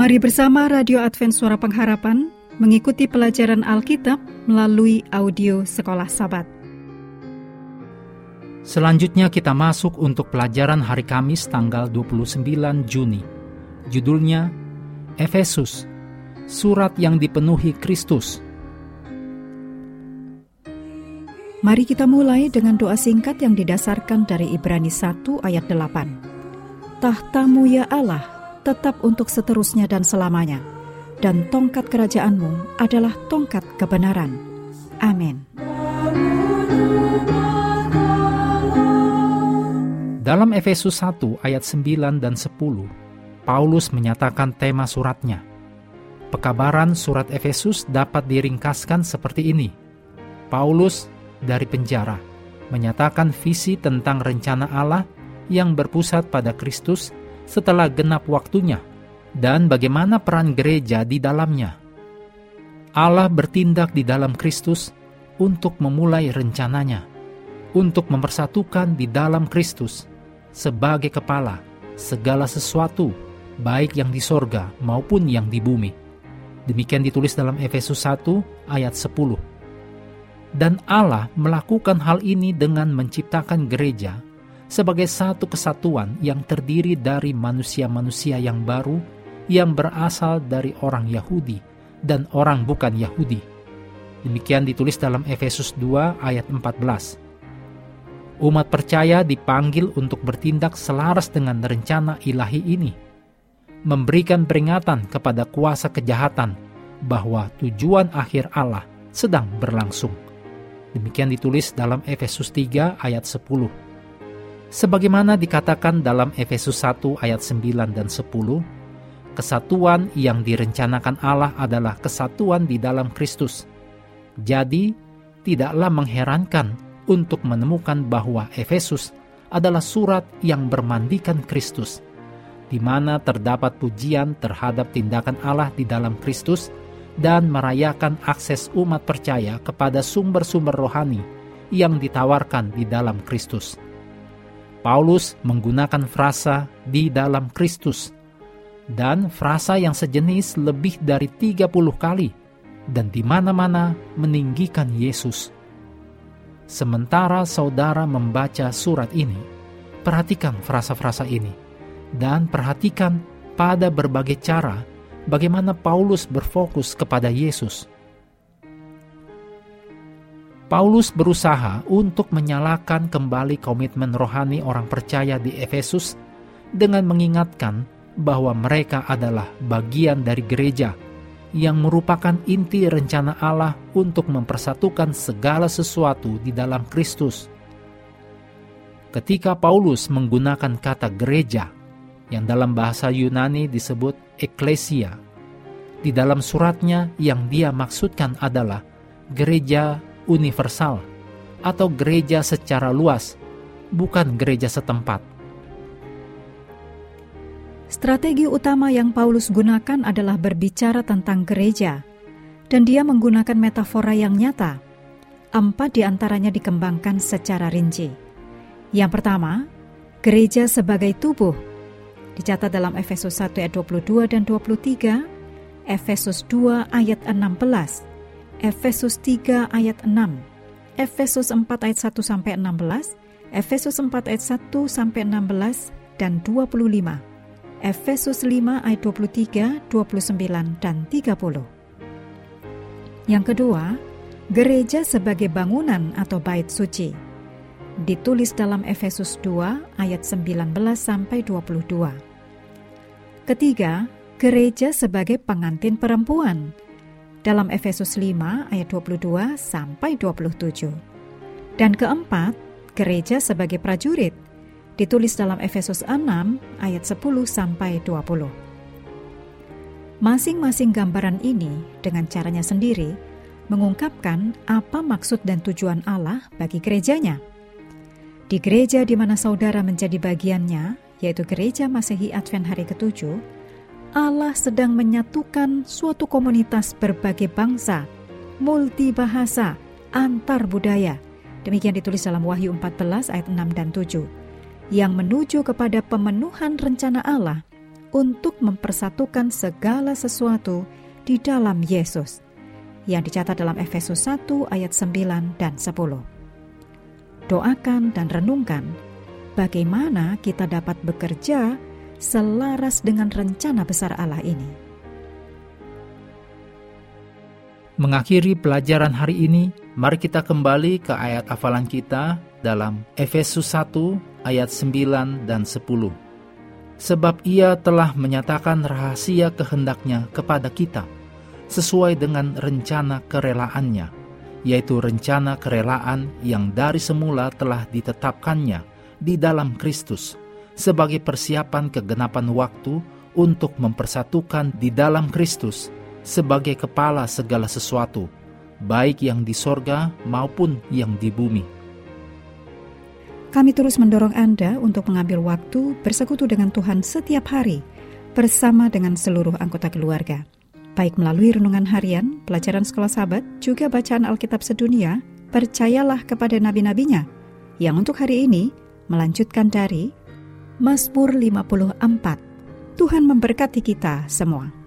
Mari bersama Radio Advent Suara Pengharapan mengikuti pelajaran Alkitab melalui audio Sekolah Sabat. Selanjutnya kita masuk untuk pelajaran hari Kamis tanggal 29 Juni. Judulnya Efesus, surat yang dipenuhi Kristus. Mari kita mulai dengan doa singkat yang didasarkan dari Ibrani 1 ayat 8. Tahtamu ya Allah, tetap untuk seterusnya dan selamanya, dan tongkat kerajaanmu adalah tongkat kebenaran. Amin. Dalam Efesus 1 ayat 9 dan 10, Paulus menyatakan tema suratnya. Pekabaran surat Efesus dapat diringkaskan seperti ini. Paulus dari penjara menyatakan visi tentang rencana Allah yang berpusat pada Kristus setelah genap waktunya dan bagaimana peran gereja di dalamnya. Allah bertindak di dalam Kristus untuk memulai rencananya, untuk mempersatukan di dalam Kristus sebagai kepala segala sesuatu, baik yang di sorga maupun yang di bumi. Demikian ditulis dalam Efesus 1 ayat 10. Dan Allah melakukan hal ini dengan menciptakan gereja sebagai satu kesatuan yang terdiri dari manusia-manusia yang baru yang berasal dari orang Yahudi dan orang bukan Yahudi. Demikian ditulis dalam Efesus 2 ayat 14. Umat percaya dipanggil untuk bertindak selaras dengan rencana ilahi ini, memberikan peringatan kepada kuasa kejahatan bahwa tujuan akhir Allah sedang berlangsung. Demikian ditulis dalam Efesus 3 ayat 10. Sebagaimana dikatakan dalam Efesus 1 ayat 9 dan 10, kesatuan yang direncanakan Allah adalah kesatuan di dalam Kristus. Jadi, tidaklah mengherankan untuk menemukan bahwa Efesus adalah surat yang bermandikan Kristus, di mana terdapat pujian terhadap tindakan Allah di dalam Kristus dan merayakan akses umat percaya kepada sumber-sumber rohani yang ditawarkan di dalam Kristus. Paulus menggunakan frasa di dalam Kristus dan frasa yang sejenis lebih dari 30 kali dan di mana-mana meninggikan Yesus. Sementara saudara membaca surat ini, perhatikan frasa-frasa ini dan perhatikan pada berbagai cara bagaimana Paulus berfokus kepada Yesus Paulus berusaha untuk menyalakan kembali komitmen rohani orang percaya di Efesus dengan mengingatkan bahwa mereka adalah bagian dari gereja yang merupakan inti rencana Allah untuk mempersatukan segala sesuatu di dalam Kristus. Ketika Paulus menggunakan kata gereja, yang dalam bahasa Yunani disebut eklesia, di dalam suratnya yang dia maksudkan adalah gereja universal atau gereja secara luas, bukan gereja setempat. Strategi utama yang Paulus gunakan adalah berbicara tentang gereja, dan dia menggunakan metafora yang nyata. Empat di antaranya dikembangkan secara rinci. Yang pertama, gereja sebagai tubuh, dicatat dalam Efesus 1 ayat 22 dan 23, Efesus 2 ayat 16, Efesus 3 ayat 6, Efesus 4 ayat 1 sampai 16, Efesus 4 ayat 1 sampai 16 dan 25. Efesus 5 ayat 23, 29 dan 30. Yang kedua, gereja sebagai bangunan atau bait suci. Ditulis dalam Efesus 2 ayat 19 sampai 22. Ketiga, gereja sebagai pengantin perempuan dalam Efesus 5 ayat 22 sampai 27. Dan keempat, gereja sebagai prajurit ditulis dalam Efesus 6 ayat 10 sampai 20. Masing-masing gambaran ini dengan caranya sendiri mengungkapkan apa maksud dan tujuan Allah bagi gerejanya. Di gereja di mana saudara menjadi bagiannya, yaitu gereja Masehi Advent hari ketujuh, Allah sedang menyatukan suatu komunitas berbagai bangsa, multibahasa, antar budaya. Demikian ditulis dalam Wahyu 14 ayat 6 dan 7. Yang menuju kepada pemenuhan rencana Allah untuk mempersatukan segala sesuatu di dalam Yesus yang dicatat dalam Efesus 1 ayat 9 dan 10. Doakan dan renungkan bagaimana kita dapat bekerja selaras dengan rencana besar Allah ini. Mengakhiri pelajaran hari ini, mari kita kembali ke ayat hafalan kita dalam Efesus 1 ayat 9 dan 10. Sebab ia telah menyatakan rahasia kehendaknya kepada kita, sesuai dengan rencana kerelaannya, yaitu rencana kerelaan yang dari semula telah ditetapkannya di dalam Kristus, sebagai persiapan kegenapan waktu untuk mempersatukan di dalam Kristus sebagai kepala segala sesuatu, baik yang di sorga maupun yang di bumi kami terus mendorong Anda untuk mengambil waktu bersekutu dengan Tuhan setiap hari bersama dengan seluruh anggota keluarga. Baik melalui renungan harian, pelajaran sekolah sahabat, juga bacaan Alkitab sedunia, percayalah kepada nabi-nabinya, yang untuk hari ini melanjutkan dari Mazmur 54. Tuhan memberkati kita semua.